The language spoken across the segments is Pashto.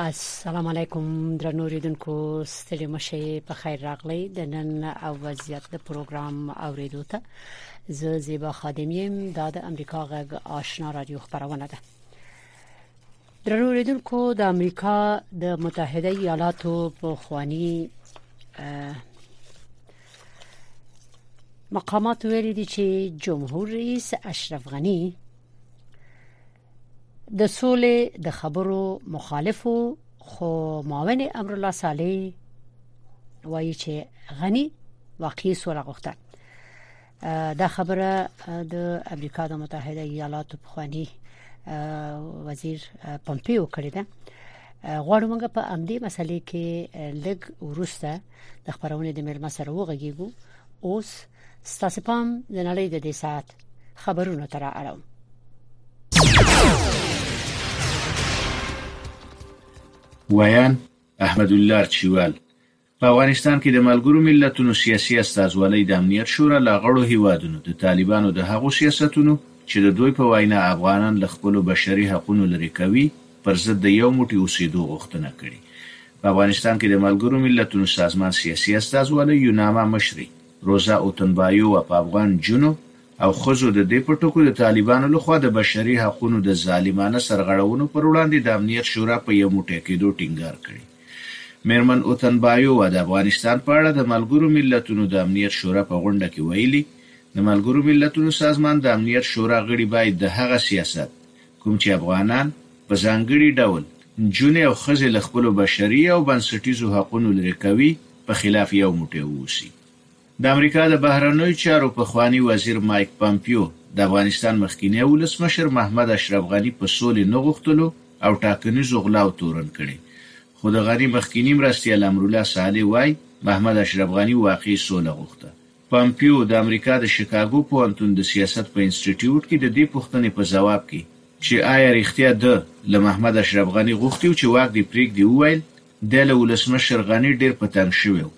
السلام علیکم درنو ریدونکو ستړي مشه په خیر راغلی د نن او وضعیت د پروګرام اوریدو ته زه زیبا خادمیم دا د امریکا غږ آشنا رادیو خبرونه ده درنو ریدونکو د امریکا د متحده ایالاتو په خوانی مقامات ویلي دي چې جمهور رئیس اشرف غنی د سولې د خبرو مخالفو خو معاون امر الله صالح وایي چې غني واقعي سوله غوښتل دا خبره د امریکا د متحده ایالاتو پخوانی وزیر پمپیو کړې ده غواړو موږ په امدی مسلې کې لګ ورسته د خبرونه د ملما سره وغږیږو اوس ستاسو پام د نړۍ د دې ساعت خبرونو تر اړوم ویان احمد الله چوال په افغانستان کې د ملګرو ملتونو سیاسي استازولۍ د امنیت شورا له غړو هیوادونو د طالبانو د هغو سیاستونو چې د دوی په وینا افغانان له خپل بشري حقوقو لري کوي پر ضد د یو موټي اوسېدو غوښتنه کړې په افغانستان کې د ملګرو ملتونو سازمان سیاسي استازولۍ یوناما مشري روزا اوتنبایووا په افغان نجونو او ښځو د دې په ټکو د طالبانو له خوا د بشري حقونو د ظالمانه سرغړونو پر وړاندې د امنیت شورا په یو موټی کېدو ټینګار کړی. مېرمن اوتنبایووا د افغانستان په اړه د ملګرو ملتونو د امنیت شورا په غونډه کې ویلي، د ملګرو ملتونو سازمان د امنیت شورا غړي باید د هغه سیاست، کوم چې افغانان، په ځانګړي ډول نجونې او ښځې له خپلو بشري او بنسټیزو حقونو لرې کوي، په خلاف یو موټی واوسي. د امریکا د بهرنیو چارو پخواني وزیر مایک پمپیو د افغانستان مخکینی ولسمشر محمد اشرف غني په سولې نه غوښتلو او ټاکنیزو غلاو تورن کړی، خو د غني مخکیني مرستیال امرالله صالح وايي، محمد اشرف غني واقعي سوله غوښته. پمپیو د امریکا د شکاګو پوهنتون د سیاست په انسټیټیوټ کې د دې پوښتنې په ځواب کې، چې ایا رښتیا ده له محمد اشرف غني غوښتي و، چې واک دې پرېږدي، وویل، دی له ولسمشر غني ډېر په تنګ شوی و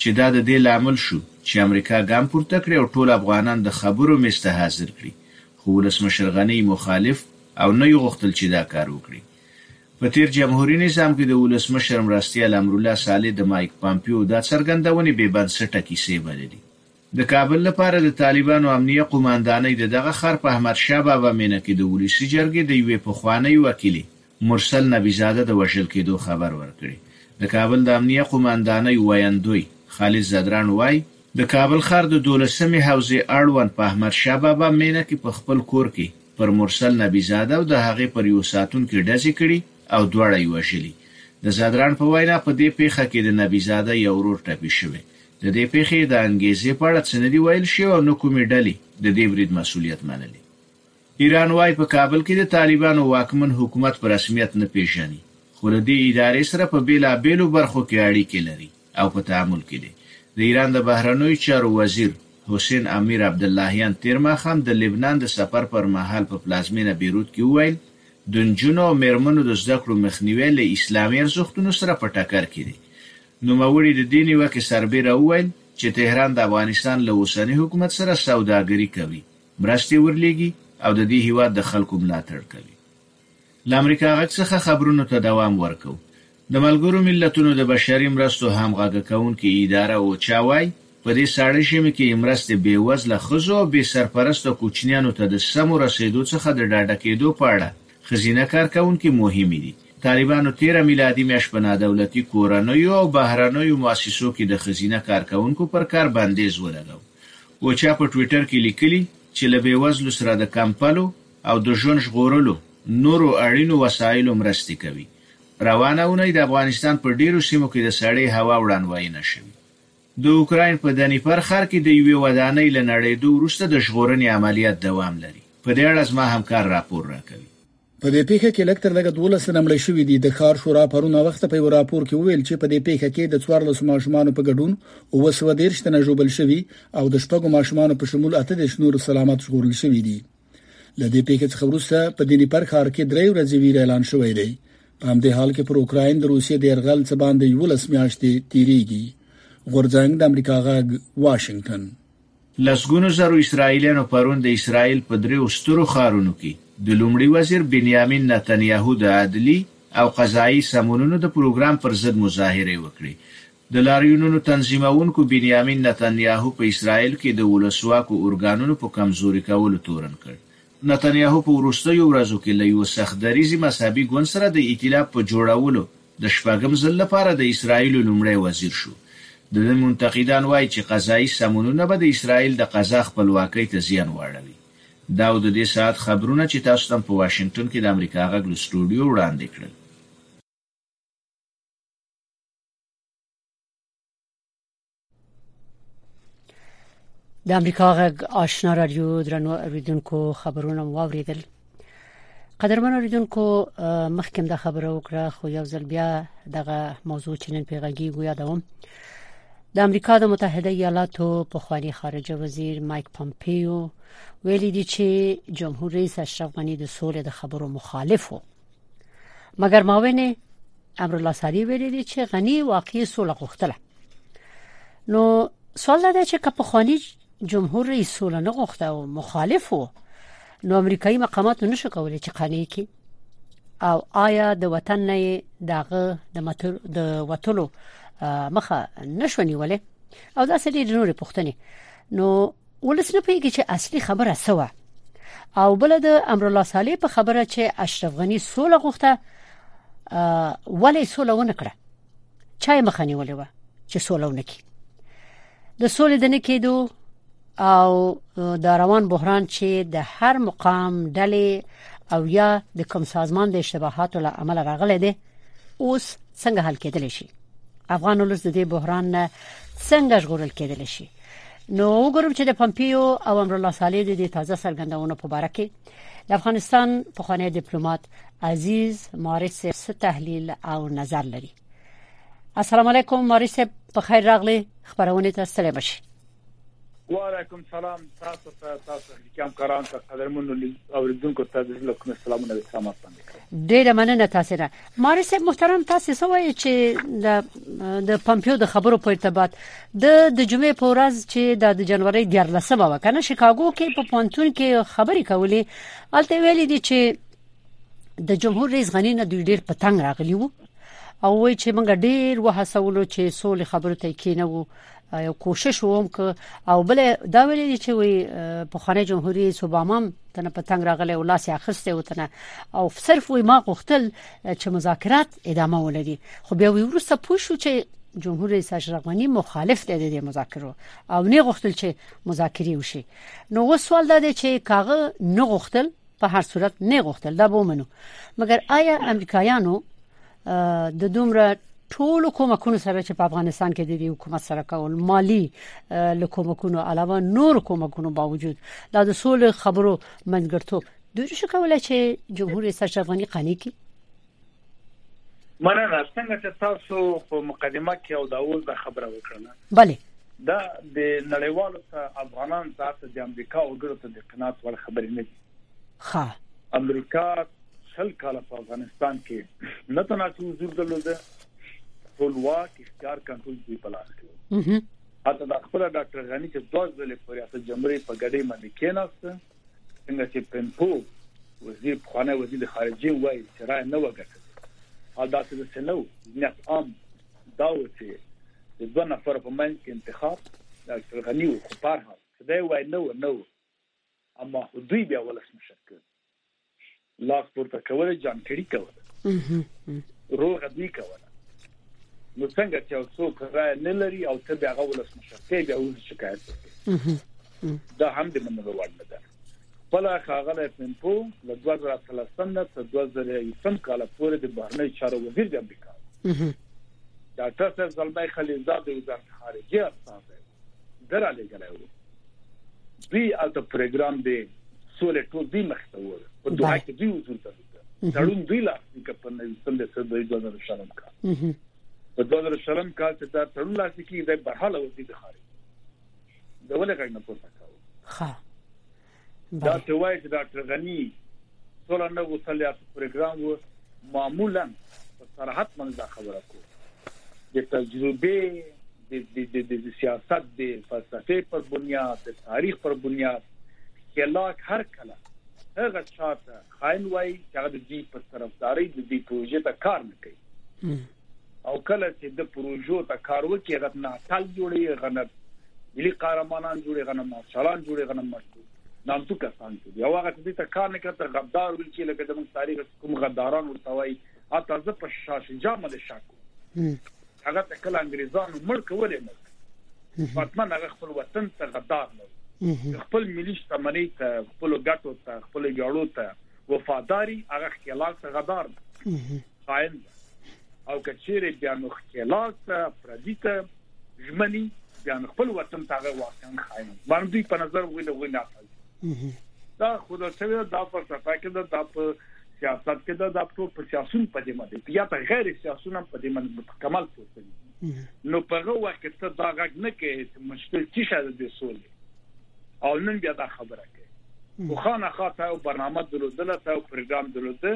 چې دا د دې لامل شو چې امریکا ګام پورته کړي او ټول افغانان د خبرو مېز ته حاضر کړي، خو ولسمشر غني یې مخالف او نه یې غوښتل چې دا کار وکړي. په تېر جمهوري نظام کې د ولسمشر مرستیال امرالله صالح د مایک پامپیو دا څرګندونې بې بنسټه کیسې بللي د کابل لپاره د طالبانو امنیه قوماندانۍ د دغه ښار په احمد شاه بابا مېنه کې د ولسي جرګې د یوې پخوانۍ وکیلې مرسل نبي زاده د وژل کېدو خبر ورکړي. د کابل د امنیه قوماندانۍ ویندوی خالد ځدراڼ وايي، د کابل ښار د دولسمې حوزې اړوند په احمد شاه بابا مېنه کې په خپل کور کې پر مرسل نبي زاده او د هغې پر یوه ساتونکي ډزې کړي او دواړه یې وژلي. د ځدراڼ په وینا، په دې پېښه کې د نبي زاده یو ورور ټپي شوی د دې پېښې د انګېزې په اړه څه نه دي ویل شوي او نه کومې ډلې د دې برید مسوولیت منلی. ایران وايي په کابل کې د طالبانو واکمن حکومت په رسمیت نه پېژني، خو له دې ادارې سره په بېلابېلو برخو کې اړیکې لري او په تعامل کې دی. د ایران د بهرنیو چارو وزیر حسین امیر عبداللهیان تېر ماښام د لبنان د سفر پر مهال په پلازمېنه بیروت کې وویل، د نجونو او مېرمنو د زده کړو مخنیوی له اسلامي ارزښتونو سره په ټکر کې دی نوموړي د دې نیوکې سربېره وویل چې تهران د افغانستان له اوسني حکومت سره سوداګري کوي، مرستې ورلېږي او د دې هېواد د خلکو ملاتړ کوي. له امریکا غږ څخه خبرونو ته دوام ورکوو. د ملګرو ملتونو د بشري مرستو همغږه کوونکې اداره، اوچا، وايي، په دې ساړه ژمي کې یې مرستې بېوزله ښځو او بې سرپرسته کوچنیانو ته د سمو رسېدو څخه د ډاډه کېدو په اړه ښځینه کارکوونکې مهمې دي. طالبانو تېره میلادي میاشت په نادولتي کورنیو او بهرنیو موسسو کې د ښځینه کارکوونکو پر کار بندیز ولګاوه او چا په ټویټر کې لیکلي چې له بېوزلو سره د کمپلو او د ژوند ژغورلو نورو اړینو وسایلو مرستې کوي. روانه اونۍ د افغانستان په ډېرو سیمو کې د سړې هوا وړاندوینه شوې. د اوکراین په دنیپر ښار کې د یوې ودانۍ له نړېدو وروسته د ژغورنې عملیات دوام لري. په دې اړه زما همکار راپور راکوي. په دې پیښه کې لږ تر لږه 12 تنه مړه شوي دي د ښار شورا پرون وخت په یو راپور کې وویل چې په دې پیښه کې د 14 ماشومان په ګډون 213 تنه ژوبل شوي او د شپږو ماشومان په شمول 18 نور سلامت ژغورل شوي دي لدې پیښې څخه وروسته په دیني پر ښار کې درې ورځې ویر اعلان شوې دی په همدې حال کې پر اوکرين د روسیې د يرغل څخه باندې 11 میاشتې تیریږي غورځنګ د امریکا غږ واشنگټن لسګونو زرو اسرائیلیانو پرون د اسرائیل په دریو سترو ښارونو کې د لومړي وزیر بنیامین نتنیاهو د عدلي او قضایي سمونونو د پروګرام پر ضد مظاهرې وکړې. د لاریونونو تنظیموونکو بنیامین نتنیاهو په اسرائیل کې د ولسواکو ارګانونو په کمزوري کولو تورن کړ. نتنیاهو په وروستیو ورځو کې له یوه سخت دریځي مذهبي ګوند سره د ایتلاف په جوړولو د شپږم ځل لپاره د اسراییلو لومړی وزیر شو. د ده منتقدان وايي چې قضايي سمونونه به د اسراییل د قضا خپلواکۍ ته زیان واړوي. دا و د دې ساعت خبرونه چې تاسو ته مو په واشنګټن کې د امریکا غږ له سټوډیو وړاندې کړل. د امریکا غږ آشنا رادیو درنو اوریدونکو خبرونه واوریدل قدرمن اوریدونکو مخکې د خبرو وکړه خو یو ځل بیا دغه موضوع چې نن پیغاګي ګویا دوم د امریکا د متحده ایالاتو په خواني خارجه وزیر مایک پامپیو ویلي دی چې جمهور رئیس اشرف غنی د سولې د خبرو مخالف وو مګر ماوینه امرالله ساری ویلي دي چې غنی واقعي سوله غوښتله نو سوال دا چې که په خواني جمهور رئیس سوله نه غوښته او مخالف وو نو امریکایي مقامات نشو کولای چې قانع کړي او آیا د وطن نه دغه د متر د وټلو مخه نشو نیولې او دا سړي نور پښتني نو ولس نه پوهیږي چې اصلي خبره څه وه او بل د امرالله صالح په خبره چې اشرف غنی سوله غوښته ولې سوله ونه کړه چا یې مخه نیولې و چې سوله ونه کړي د سولې د نه کېدو او د روان بحران چې د هر مقام ډلې او یا د کوم سازمان د اشتباهاتو له امله راغلی دی اوس څنګه حل کېدلی شي افغان ولس د دې بحران نه څنګه ژغورل کېدلی شي نو وګورم چې د پمپیو او امر الله صالح د دې تازه څرګندونو په اړه کې د افغانستان په خانه ډیپلوماټ عزیز مارس څه تحلیل او نظر لري السلام علیکم مارس په خیر راغلی خبرونه ته ستړي مشي وعلیکم سلام تاسو ته تاسو کوم کاران ته قدرمن اوریدونکو ته د زړه کوم سلامونه او احترامات باندې ډیره مننه تاسو نه ماري صاحب محترم تاسو څه وایي چې د د پمپیو د خبرو په ارتباط د د جمعې په ورځ چې د د جنوري 14مه وکنه شیکاګو کې په پونتون کې خبرې کولې الته ویلي دي چې د جمهور رئیس غنی نه دوی ډیر پتنګ راغلی وو او وایي چې موږ ډیر وهڅولو چې سولې خبرو ته کینو یو کوشش ووم ک او بل دا ویل دي چې وي په خانه جمهور رئیس اوباما تنه په تنګ راغله او لاس یې اخسته وتنه او صرف وي ما غوښتل چې مذاکرات ادامه ولري خو بیا وی ورسته پوه شو چې جمهور رئیس اشرف غنی مخالف دی د مذاکرو او نه غوښتل چې مذاکره وشي نو وسوال دا دی چې کاغه نه غوښتل په هر صورت نه غوښتل دا به ومنو مګر آیا امریکایانو د دومره ټولو کومکونو سره چې په افغانستان کې د حکومت سره کول مالی له کومکونو علاوه نور کومکونو باوجود دا د سولې خبرو منځګړتوب دوی شو کولای چې جمهور رئیس اشرف غنی قانع کړي مننه څنګه چې تاسو په مقدمه کې او دا اوس د خبره وکړه بله دا د نړیوالو ته افغانان ذات د امریکا او ګړو ته د قناعت ور خبرې نه دي ښه امریکا شل کاله په افغانستان کې نه تناسي حضور درلود ټول واک اختیار کنټرول دی په لاس کې حتی د خپل ډاکټر غنی چې دوه ځلې په ریاست جمهوریت په ګډې باندې کېناست څنګه چې پنپو وزیر خانه وزیر خارجي وایي چې رائے نه وګټل او دا څه د سنو نیت عام دا و چې د دوه نفر په منځ کې انتخاب ډاکټر غنی او خپاره چې دا وایي نو نو اما خو دوی بیا ولسمشر کړ لاس پورته کوله جانکړي کوله روغه دوی کوله نو څنګه چې یو څوک رائے نه لري او ته بیا غو ولس مشرتي بیا ورته شکایت وکړي دا هم د منلو وړ نه ده بل خاغله پمپو له 2013 نه تر 2020 کال پورې د بهرنی چارو وزیر د امریکا ډاکټر صاحب زلمی خلیلزاد د وزارت خارجه استاد درا لګلای وو دوی الته پروګرام دی سولې ټول دی مخ ته وره په دوه کې دوی حضور درلود تړون دوی لا کې په نوي سم د سر دوی 2000 شلم کا په 2000 شلم کا چې دا تړون لا کې د برحاله وزیر خارج د ولې غږ نه پورته کاوه ها دا ته وایي چې ډاکټر غنی سوله نه غوښتل یا څه پروګرام وو معمولا په صراحت باندې دا خبره کو د تجربه د د د سیاست د فلسفه پر بنیاد د تاریخ پر بنیاد خلاک هر کله هغه چاته خاين وای چې هغه د دې په طرفداري د دې پروژې ته کار نه کوي او کله چې د پروژو ته کار وکړي هغه نه تل جوړي غنه ملي قهرمانان جوړي غنه مارشالان جوړي غنه مشهور نامتو کسان جوړي او هغه چې ته کار نه کړ غدار ویل چې لکه د موږ تاریخ کوم غداران ورته وایي اته زه په شاش جامه د شاکو هغه ته کله انګريزانو مړ کولې مړ فاطمه هغه خپل وطن ته غدار نه خپل ملي شتمنۍ ته خپل ګټو ته خپل ویاړو ته وفاداری هغه خلاص غدار نه خاين ده او که چیرې بیا نو ښکېلاک ته پردي ته ژمني بیا نو خپل وطن ته هغه واقعا خاين باندې دوی په نظر وي د وینا پاتې دا خدا شوی دا فلسفه کې دا, دا په سیاست کې دا د ټول په سیاسون په دې باندې یا په غیر سیاسون هم په دې باندې متکمل پوښتنه نو په هغه وخت کې ته دا غږ نه کوي چې مشکل څه شاده دي سولې او نن بیا دا خبره کوي خو خانه خاطه او برنامه درلودله او پروګرام درلوده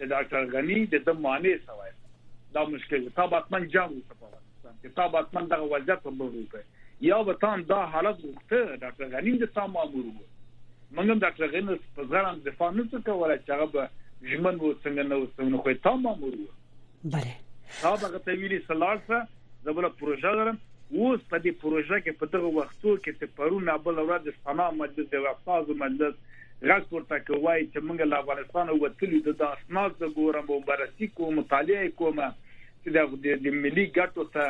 د ډاکټر غنی د د معنی سوای دا مشکل تا باتمن جنگ وکړ په افغانستان کې تا باتمن دغه وضعیت په بل وکړ یا به تام دا حالت وخته ډاکټر غنی د تام مامور وو منګم ډاکټر غنی په ځان دفاع نه څه کوله چې هغه به ژمن و څنګه نه و څنګه خو تام مامور وو بله تا به ته ویلي سلارسه زه بله پروژه لرم اوس په دې پروژه کې په دغه وختو کې چې پرون او بل ورځ د سنا مجلس د استادو مجلس غږ پورته کوي چې موږ له افغانستان وتلی د داسناد زه ګورم او بررسي کوم مطالعه کوم چې د ملي ګټو ته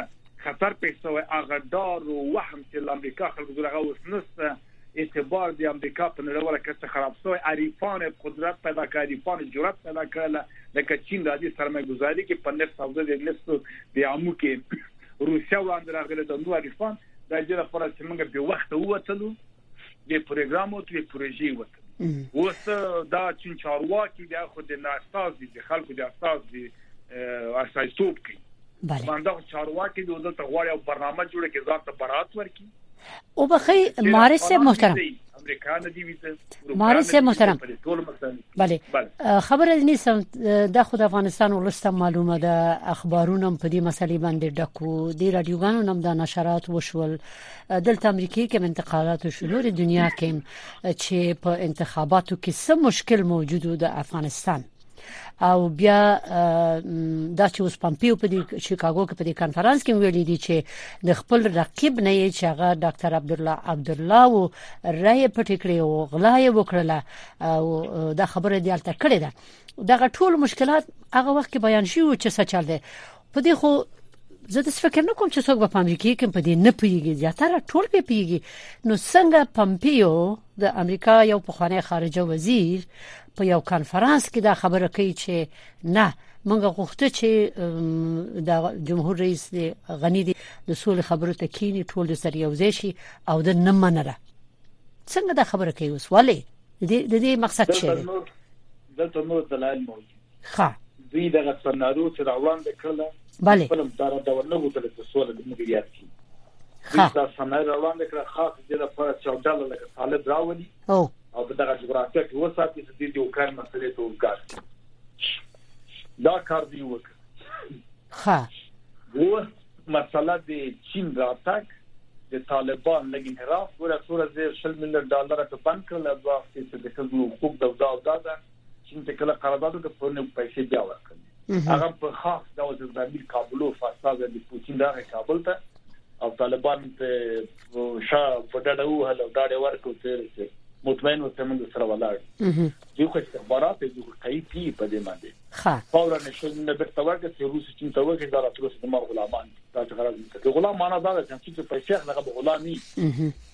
خطر پېښ شوی هغه ډار او وهم چې له امریکا خلکو سره هغه اوس نشته اعتبار د امریکا په نړیواله کچه خراب شوی عریفان قدرت پیدا کړ عریفان جرأت پیدا کړل لکه چین راځي سرمایه گذاري کې په نفت او د نفت د عامو کې روسیا وړاندې راغله د نو عریفان د دې لپاره چې موږ به وخت ووتلو د پروګرام او د پروژې وته اوس دا چین چارواکي د خو د ناستاز دي د خلکو د استاز دي اساسي توپ کوي بله باندې چارواکي د دلته غواړي برنامه جوړه کې ځان ته برات ورکړي او بخی مارس سے محترم امریکا نه دی ویزه مارس سے محترم ټول مسائل بله خبره نیسم د خود افغانستان ولسته معلومه ده اخبارونه په دې مسلې باندې ډکو دی رادیوګانو نم د نشرات وشول دلته امریکای کې انتقالات شو نور دنیا کې چې په انتخاباتو کې څه مشکل موجود د افغانستان او بیا دا چې اوس پمپیو په شیکاګو کې په دې کانفرنس کې ویلي دي چې د خپل رقیب نه یې چې هغه ډاکټر عبد الله عبد الله او رای پټ کړی او غلا یې وکړله او دا خبره دی الته کړې ده دغه ټول مشکلات هغه وخت کې بیان شوی چې څه چل دی په دې خو زه د فکر نه کوم چې څوک په امریکا کې په دې نه پیږي زیاتره ټول په پیږي نو څنګه پمپیو د امریکا یو پخوانی خارجه وزیر په یو کانفرنس کې دا خبره کوي چې نه منګه غوښته چې د جمهور رئیس دی غنی دی د سول خبرو ته کینی ټول سره یو ځای شي او د نه منره څنګه دا خبره کوي وسواله د دې مقصد څه دی دلته نور دلایل موجود ښه دوی دغه سنارو چې راوړاندې کړله بله خپل مدار ډول نه غوښتل چې سوله د مدیریت کی ښه دا سنارو راوړاندې کړه خاص دې لپاره چې ډله لکه طالب راولي او او په دغه جغرافیه کې وساتي چې د اوکران مسلې ته وګوري دا کار دی وکړ ښه وو مسله د چین راتګ د طالبان لګ انحراف ورته ورځ 100 میلیون ډالر ته بند کړل د وخت چې د خزو حقوق د ودا او دا ده چین ته کله قرارداد وکړ په نو پیسې بیا ورکړي هغه په خاص ډول د امیر کابلوف استاد د پوتین راغی کابل ته او طالبان په شا په ډډه وهل او ډاډه ورکو تیر سي مطمئن اوسه موږ سره ولاړ دی خو استخبارات دی خو قوي پی په دې باندې ها فورا نشه نه بیرته ورګه چې روس چین ته وګه دا راتلوس د مر غلامان دا چې غرض نه کوي غلام معنا دا ده چې څه پیسې هغه غلامي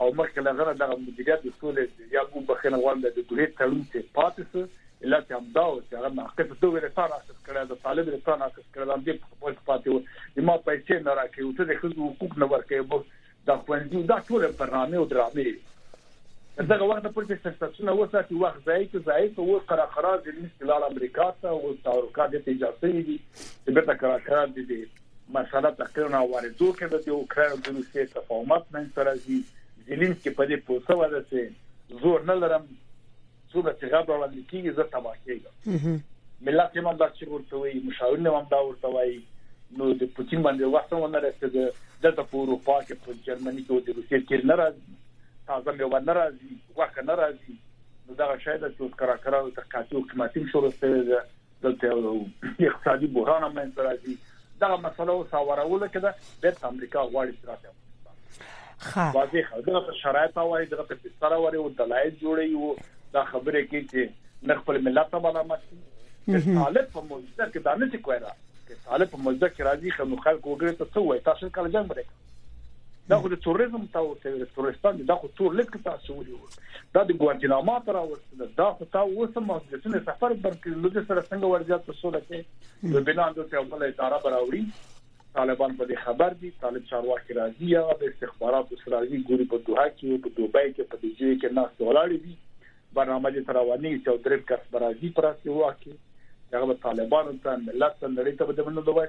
او مخکې له هغه دغه مدیریت د سولې یا وبخښنه غواړم د دوه تړون کې پاتې سو علت هم دا و چې هغه ناقص دوه ورسان اخیست کړی د طالب ورسان اخیست کړی هم دې په خپل پاتې و د ما پیسې نه راکې او ته د خزو حقوق نه ورکې بو د خوندې دا ټول برنامه او ډرامې دغه وخت پر دې فرصتونه وساتي وخت ځای کې ځای ته و قرار قرار د نس کلال امریکا ته او تاورکا د تجارت دي چې به تکرار کړی دي مسئله تقریبا واردو کې ده، د اوکراین او د روسیې تفاهمات منځ ته راځي، زیلینسکي په دې پوه شوی ده چې زور نه لرم، څومره چې غبر وړاندې کیږي زه تباه کیږم. ملت یې هم دا چې ورته وایي، مشاورین هم دا ورته وایي، نو د پوتین باندې وس هم ونه رسید، دلته په اروپا کې په جرمني کې د روسیې تیل نه راځي، تازه میوه نه راځي، غوښه نه راځي، نو دغه شی ده چې اوس کراکراو ته قحطي او قیمتي هم شروع شوې ده. دلته یو اقتصادي بحران هم منځته راځي دغه مسله اوس اورول کده بیرته امریکا غواړي چې راځي خا واضح خو دغه شرایط وایي دغه په بستر وره او دلایل جوړي وو دا خبره کې چې نه خپل ملت ته ملامت دي طالب په موجوده کې دا نه څه کوي چې طالب په موجوده کې راځي خو خلک وګړي ته څه وایي تاسو کله جنگ ورکړئ دا خو د توریزم تا ورته ویل تورستان دا خو تور لیک تاسو ویلو دا د ګوانتناما تر اوسه دا خو تا اوس هم د سن سفر بر کې لږ سره څنګه ورزیات په سوله کې د بلان د ته بل اداره براوري طالبان په دې خبر دي طالب چارواکي راځي یا د استخباراتو سره راځي ګوري په دوه کې په دوبه کې په دې ځای کې ناس ولاړ دي برنامه دې تراوانی چې او درې کس برازي پراسي واکي هغه طالبانو ته ملت ته نړۍ ته بدمنه دوه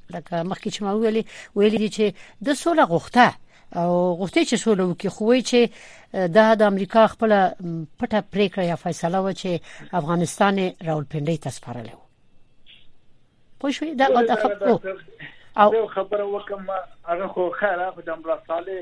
لکه مخکې چې ما ویلي ویلي دي چې د سوله غوښته او غوښته چې سوله وکړي خو وایي چې دا د امریکا خپل پټه پریکړه یا فیصله و چې افغانستان راولپنډي ته سپارلی و پوه شوې دا د خبرو او خبره وکم هغه خو خیره خو د امرا صالح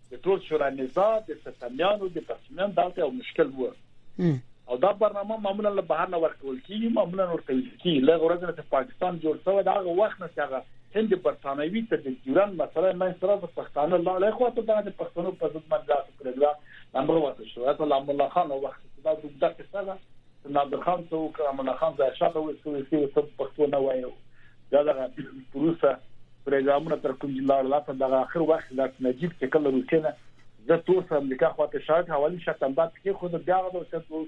د ټول شورا نزا د ستمیانو د پسمیان دغه او مشکل وو او دا برنامه معمولا له بهر نه ورکول کیږي معمولا ورته ویل کیږي له غرض نه چې پاکستان جوړ شوی دا هغه وخت نه چې هغه هند برتانوي ته د جوران مسله مې سره د پښتانه لاړې خو ته د پښتنو په ضد باندې تاسو پرګرام امر وته شو اته لا مولا خان وخت دا د دغه څه ده نادر خان ته وکړه مولا خان ځای شاته وسوي چې څه پښتو نه وایو دا دغه روسه پروګرامونه تر کوم ځای لاړ لا په دغه اخر وخت د نجیب چې کله روسیه نه د تور سره امریکا خواته شاته حوالی شته بعد کې خو د بیا غو ته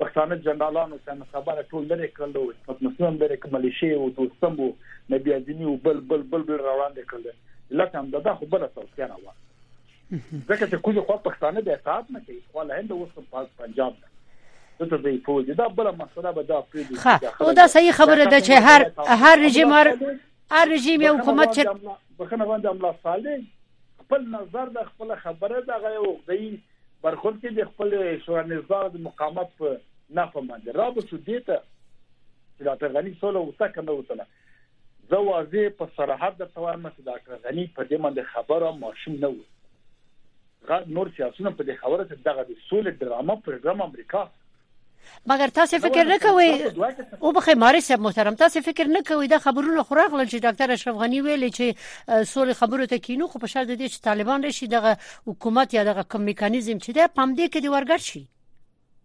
پښتانه جنرالانو ته نه خبره ټول لري کړل او حکومت مسلمان لري کوم لشي او دوستم او نبي ازمي او بل بل بل بل روان دي کړل لکه هم دا خو بل څه سره وه ځکه چې کوزه خو پښتانه به اطاعت نه کوي خو له هند اوس په پنجاب ده دته دی فوج دا بل مسله به دا پریدي ښه او دا صحیح خبره ده چې هر هر رژیم هر هر رژیم یو حکومت چې بخنه باندې املا صالح خپل نظر د خپل خبره دا غي او دی برخورد کې د خپل شورانزدار د مقامات په نه په باندې را به شو دیته چې دا ته غني سوله وسه کنه وسه زه واضح په صراحت درته وایم چې ډاکټر غنی په دې باندې خبره ماشوم نه و غږ نور سیاسونه په دې خبره چې دغه د سولې ډرامه پروګرام امریکا مګر تاسو فکر نه کوئ او بخې ماري صاحب محترم تاسو فکر نه کوئ دا خبرونه خو راغلل چې ډاکټر اشرف غنی ویل چې سولې خبرو ته کینو خو په شرط دي چې طالبان راشي دغه حکومت یا دغه کوم میکانیزم چې ده پام دې کې دی ورګټ شي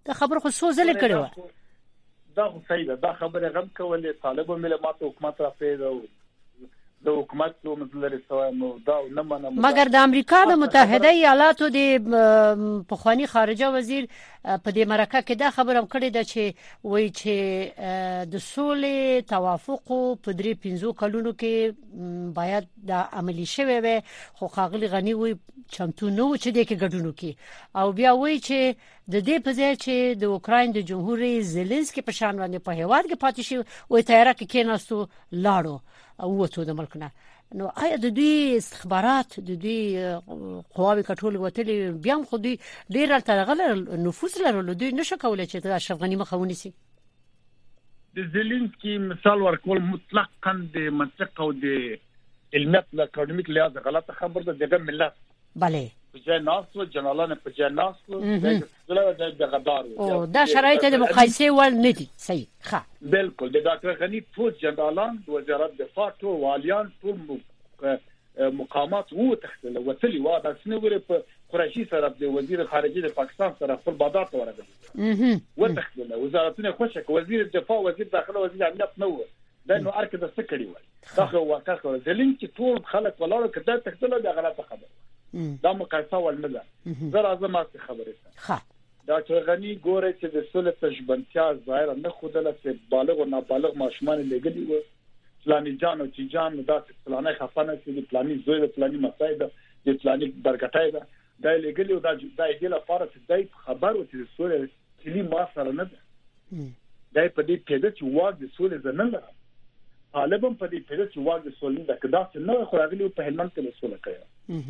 دا خبره خو څو ځله کړې و دا خو صحیح ده دا خبره غم کولې طالب مل ماته حکومت را پیدا د حکومت څو مزلر سوای مو دا نه منم مګر د امریکا د متحده ایالاتو د پخوانی خارجه وزیر په دې مرکه کې دا خبره کړې ده چې وایي چې د سولې توافق په درې پنځو کلونو کې باید د عملی شوی وي خو خاغلی غنی وي چمتو نه و چې د کې ګډونو کې او بیا وایي چې د دې په ځای چې د اوکراین د جمهور رئیس زیلنسکي په شان باندې په هیواد کې پاتې شي او تیاره کې کېناستو لاړو او وته د ملک نه نو آیا د دوی استخبارات د دوی قواوی کټول وتلی بیا هم خو دوی ډیر ترغل نفوذ لرلو دوی نشو کولای چې د اشرف غنی مخه ونیسي د زیلینسکی مثال ورکول مطلقاً د منطق او د علمیت له اکاډمیک لحاظ غلطه خبره ده دغه ملت بله په ځای ناست و جنرالان په ځای ناست و زړه د دغدار و او دا شرایط د مقایسې وړ نه دي صحیح ښه بالکل د ډاکټر غنی ټول جنرالان د وزارت دفاع ټول والیان ټول مقامات وو تختل وتلی و دا سنه وره په قریشي سره د وزیر خارجه د پاکستان سره خپل بادار ته ورغلی و تختل وزارتونه خوشک وزیر دفاع وزیر داخله وزیر امنیت نه و دا نو ارکه د څه کړی وای دا خو واقعا کړو د لینک چې ټول خلک ولاړو کده تختل دا غلطه خبره دا مقایسه ول نه ده زه راځم ماته خبره ښه ډاکټر غنی ګوره چې د سولې ته ژبنتیا ظاهر نه خودله چې بالغ او نابالغ ماشومان لګلی و پلاني جان او چې جان دا چې پلانې خفنه چې پلاني زوی د پلاني مسای ده د پلاني برګټای ده دا لګلی او دا د دې لپاره چې دای خبر او چې سولې کلی ما سره نه ده دا په دې پیدا چې واګ د سولې زنه لرم طالبان په دې پیدا چې واګ د سولې ده کدا چې نو خو راغلی په هلمند کې سوله کوي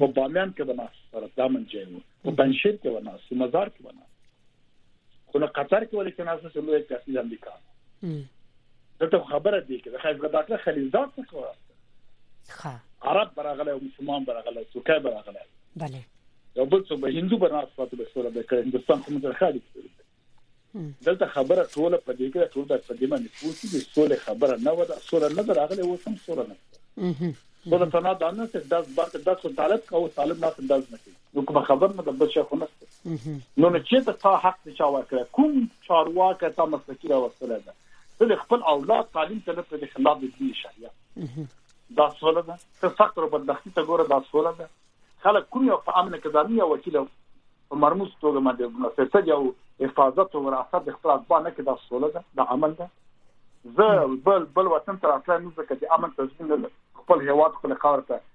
او بامیان کې بناس سره دا منځي وو او پنځیر کې بناس او مزار کې بناس خو نو قطر کې ولې کنه څه لوی کسي د امریکا دته خبره دی چې د خیبر داخله خلیزات څه کوي عرب برغله او مسلمان برغله سوکه برغله بله یو بل څه به هندو به راس پاتې بسوره به کړ هندستان کوم ځای خالي کړی دلته خبره ټوله په دې کې ټول د په دې باندې پوښتنه د سولې خبره نه ودا سوله نه دراغله اوس هم سوله نه سوله تنا دا نه چې داس باندې داس کو طالب کو طالب نه داس نه کوي نو کوم خبر نه د بچا خو نسته نو نه چې ته تا حق ته چا ورکړ کوم چارواکه تا مسلکی را وستل ده ته خپل اولاد تعلیم ته نه پرې خلاف دي شریعت دا سوله ده ته فقر او بدبختی ته ګوره دا سوله ده خلک کومي او په امن کې دامي او وکیل په مرموز توګه باندې منفسه دي او حفاظت او وراثت د خپل اتباع نه کې دا سوله ده د امن ده زه بل بل وطن تر اټلا نه ځکه د امن تضمین نه خپل هیواد خپل خاور ته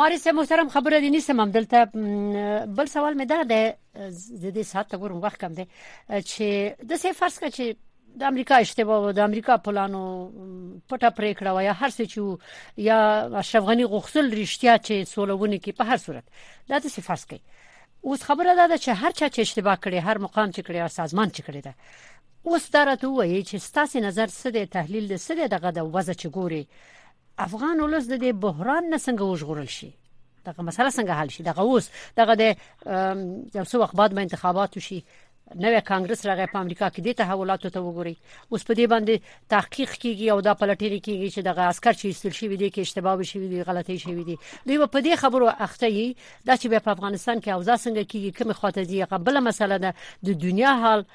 ماري سه محترم خبره دي نیسم دلته بل سوال مې دا ده د دې ساعت ته ګورم وخت کم دی چې د سه فرض کړه چې د امریکا اشتباه و د امریکا پلانو پټه پریکړه و یا هر څه چې یا اشرف غنی غوښتل رښتیا چې سولونه کې په هر صورت دا د سه فرض کړي اوس خبره دا ده چې هر چا چې اشتباه کړي هر مقام چې کړي او سازمان چې کړي ده اوس درته وایي چې ستاسو نظر څه دی تحلیل څه دی دغه د وضع چې ګوري افغان ولس د دې بحران نه څنګه وژغورل شي دغه مسله څنګه حل شي دغه اوس دغه د یو څو وخت بعد به انتخابات وشي نوې کانګرس راغی په امریکا کې د تحولاتو ته وګوري اوس په دې باندې تحقیق کیږي او دا پلټنې کیږي چې دغه عسكر چې استل شي دي کې اشتباه شوی دي غلطي شوی دي دوی په دې خبرو اخته یي دا چې په افغانستان کې اوضاع څنګه کیږي کوم خاطر دی غبل مسله ده د دنیا حال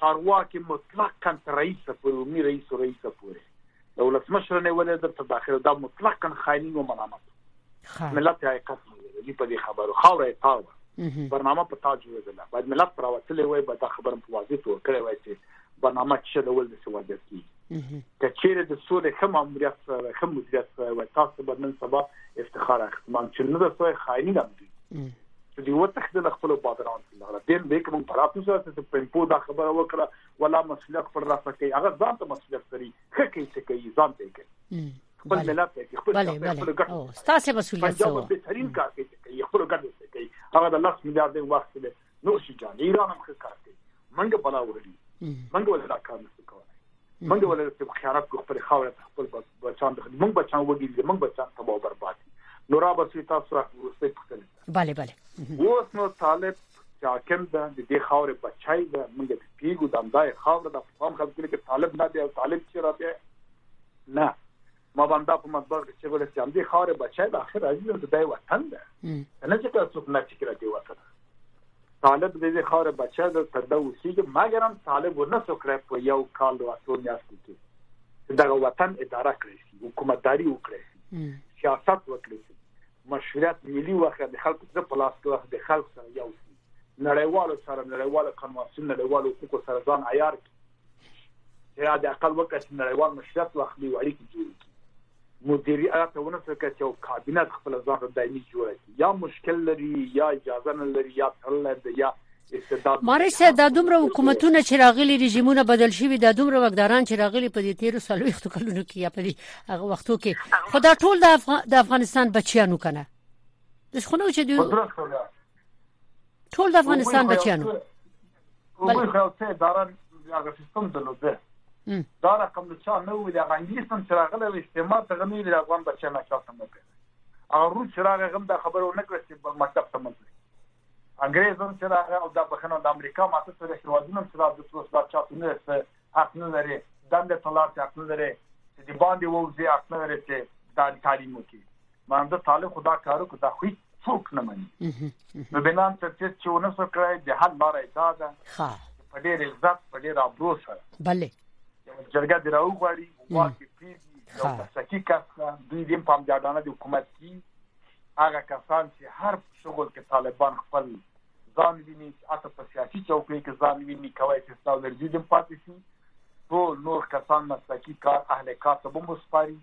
چارواکي مطلقا تر رئیس پورې عمومي رئیس او رئیس پورې د ولسمشر نه ولې درته داخله دا مطلقا خاینین او ملامت ملت یې حقیقت نه دی په دې خبرو خاورې تاوه برنامه په تا جوړېدله باید ملت پر وتلې وای به دا خبره په واضح تور کړې وای چې برنامه چې د ول د سوادت کی که چیرې د سولې خه ماموریت سره خه مدیریت سره وای تاسو به نن سبا افتخار اخیستمان چې نه د سوې خاینین هم دي چې دی وتخدل خپل بادران لغړه دیم به کوم تلاتو سره چې په پو دا خبره وکړه ولا مسلک پر راسه کوي هغه ځان ته مسلک لري خکې چې کوي ځان ته کوي خپل ملت ته خپل خپل ګټه ستاسو مسولیت څه و بهترین کار کوي چې خپل ګټه کوي هغه د 10 میلیارډ د وخت له نو شي جان ایران هم کار کوي منګه بلا ورلي منګه ولا کار نشي کولای موږ ولې چې خیانت کو خپل خاور ته خپل بچان د موږ بچان وګیږي موږ بچان تباہ او برباد نورا بسوي تاسو ورسته پښتنه bale bale اوس نو طالب چې حاکم ده د دې خاورې بچای ده موږ به پیګو د امدای خاور د افغان خلکو کې طالب نه دی او طالب چې را دی نه ما به همدا په مطبوعاتو کې چې ولې چې همدې خاورې بچی د اخر عزیز د دای وطن ده نه چې تاسو نه فکر دی وطن طالب د دې خاورې بچی د تدا اوسېږي مګر هم طالب ونه سوکړه په یو کال او څو میاشتو کې دغه وطن اداره کړی شي حکومتداري وکړي شي سیاست وکړي شي مشروعیت ملي واخه د خلکو د پلاس کې د خلکو سره یو نړیوالو سره نړیوالو قانونونو نړیوالو حقوقو سره ځان عیار کړي یا د اقل وکړه چې نړیوال مشرف واخلي او اړیکې جوړې کړي مدیریت ونه فکر چې او کابینه خپل ځان ته دایمي جوړه کړي یا مشکل لري یا اجازه نه لري یا تړلی دی یا استعداد مارش صاحب دا دومره حکومتونه چې راغلي رژیمونه بدل شوي دا دومره وګداران چې راغلي په دې تیرو سلويختو کلونو کې یا په دې هغه وختو کې خدا ټول د افغان د افغانستان بچیانو کنه د شخونو چې دوی ټول د افغانستان بچیانو هغه خو څه اداره هغه سیستم درلوده دا رقم نو چا نه ویل هغه انګلیس هم چې راغلی و استعمار ته غنی ویل افغان بچیان نه چاته نه کوي هغه روس چې راغی غم دا خبره ونه کړه چې مطلب ته مونږ انګریز هم چې راغی او دا بخنه د امریکا ماته سره هیوادونه چې راځي چې اوس دا چاته نه څه حق نه لري دنده تلار ته حق نه لري چې باندې ووزي حق نه لري چې دا تعلیم وکړي مانده طالب خو دا کار وکړ دا خو هیڅوک نه مني نو بنان ترڅیز چې ونه سو کړای د حل لارې دا ده په ډېر عزت په ډېر ابرو سره بله جرګه دی راو غواړي واک پری یو سکی کس دوی دیم پام جاډانه د حکومت کی هغه کسان چې هر شغل کې طالبان خپل ځان ویني اته په سیاسي چوکۍ کې ځان ویني کوي چې تاسو ورځې دم پاتې شي ټول نور کسان مسلکي کار اهل کار ته بمبو سپاري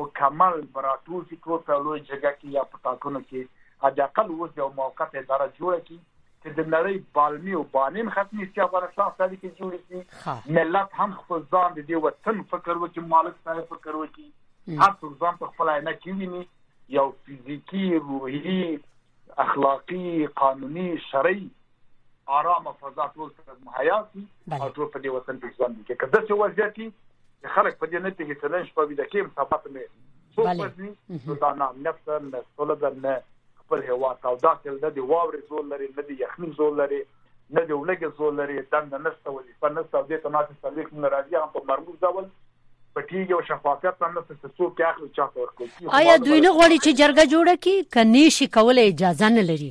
مکمل به راټول شي ټول په لوی جګه کې یا په ټاکنو کې حداقل اوس یو موقت اداره جوړه کی چې د نړۍ بالمی او بانیم ختمي شي افغانستان سره کې جوړ شي ملت هم خپل ځان د دې وطن فکر وکړي مالک سره فکر وکړي هر څوک ځان په خپل عینه کې ویني یو فزیکی روحي اخلاقی قانوني شرعي آرامه فضا ټول سره مهیا شي او ټول په دې وطن کې ژوند وکړي که د څه وضعیت کې خلک په دې نه پیږي چې لنډ شپه وي د کېم سبا ته مې څو ورځې نو دا نه نفس نه سوله ده نه خپل هوا ته او دا چې د دې واورې زور لري نه د یخني زور لري نه د ولګې زور لري دند نشته ولې په نشته او دې ته ماته څلوي کوم راځي هم په مرموز ډول پټیږي او شفافیت هم نشته چې څوک یې اخلي چاته ورکوي آیا دوی نه غواړي چې جرګه جوړه کړي کني شي کولای اجازه نه لري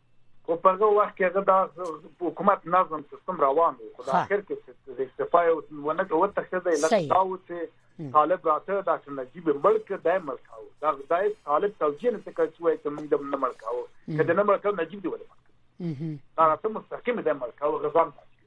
خو په هغه وخت کې هغه د حکومت نظم سیستم روان و خو د اخر کې د استعفا یو ونه کوي تخته د لکه دا و چې طالب راته ډاکټر نجیب مړ کړ دای مړ کاو دا دای طالب توجیه نه کوي چې وایي چې موږ د نه مړ کاو کله نه مړ کاو نجیب دی ولې مړ کړ دا راته مستقیم د مړ کاو غزان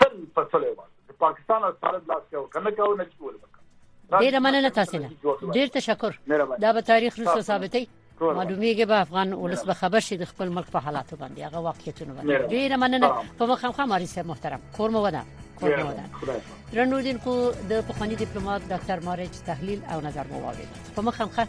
سل په سل یې واخلو د پاکستان استالد لاس کې ورکړه نه کاوه نه چې ولې وکړه ډیر مننه تاسو نه ډیر تشکر دا به تاریخ رسو ثابتې معلومیږي به افغان ولس به خبر شي د خپل ملک په حالاتو باندې هغه واقعیتونه باندې ډیر مننه په مخه مخه ماري صاحب محترم کور مو ودان کور مو ودان رنوردین کو د پخوانی ډیپلوماټ ډاکټر مارج تحلیل او نظر مو واورید په مخه مخه